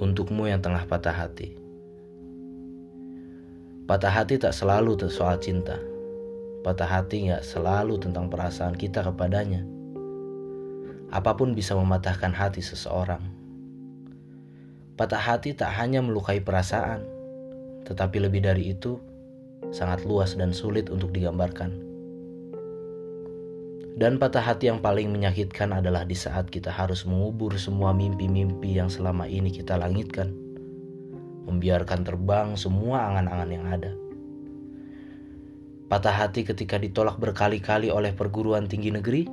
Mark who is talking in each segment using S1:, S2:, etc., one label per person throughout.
S1: untukmu yang tengah patah hati. Patah hati tak selalu soal cinta. Patah hati nggak selalu tentang perasaan kita kepadanya. Apa pun bisa mematahkan hati seseorang. Patah hati tak hanya melukai perasaan, tetapi lebih dari itu, sangat luas dan sulit untuk digambarkan. Dan patah hati yang paling menyakitkan adalah di saat kita harus mengubur semua mimpi-mimpi yang selama ini kita langitkan. Membiarkan terbang semua angan-angan yang ada. Patah hati ketika ditolak berkali-kali oleh perguruan tinggi negeri,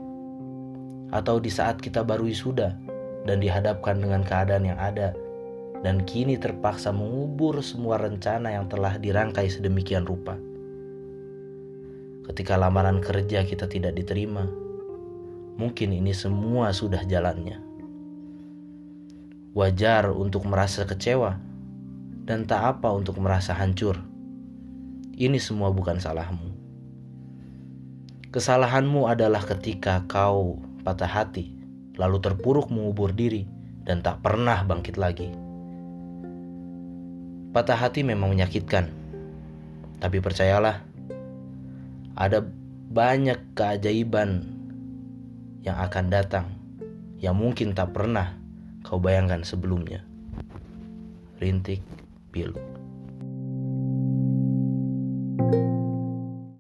S1: atau di saat kita baru wisuda dan dihadapkan dengan keadaan yang ada, dan kini terpaksa mengubur semua rencana yang telah dirangkai sedemikian rupa ketika lamaran kerja kita tidak diterima. Mungkin ini semua sudah jalannya. Wajar untuk merasa kecewa dan tak apa untuk merasa hancur. Ini semua bukan salahmu. Kesalahanmu adalah ketika kau patah hati, lalu terpuruk mengubur diri dan tak pernah bangkit lagi. Patah hati memang menyakitkan, tapi percayalah, ada banyak keajaiban yang akan datang yang mungkin tak pernah kau bayangkan sebelumnya. Rintik Pilu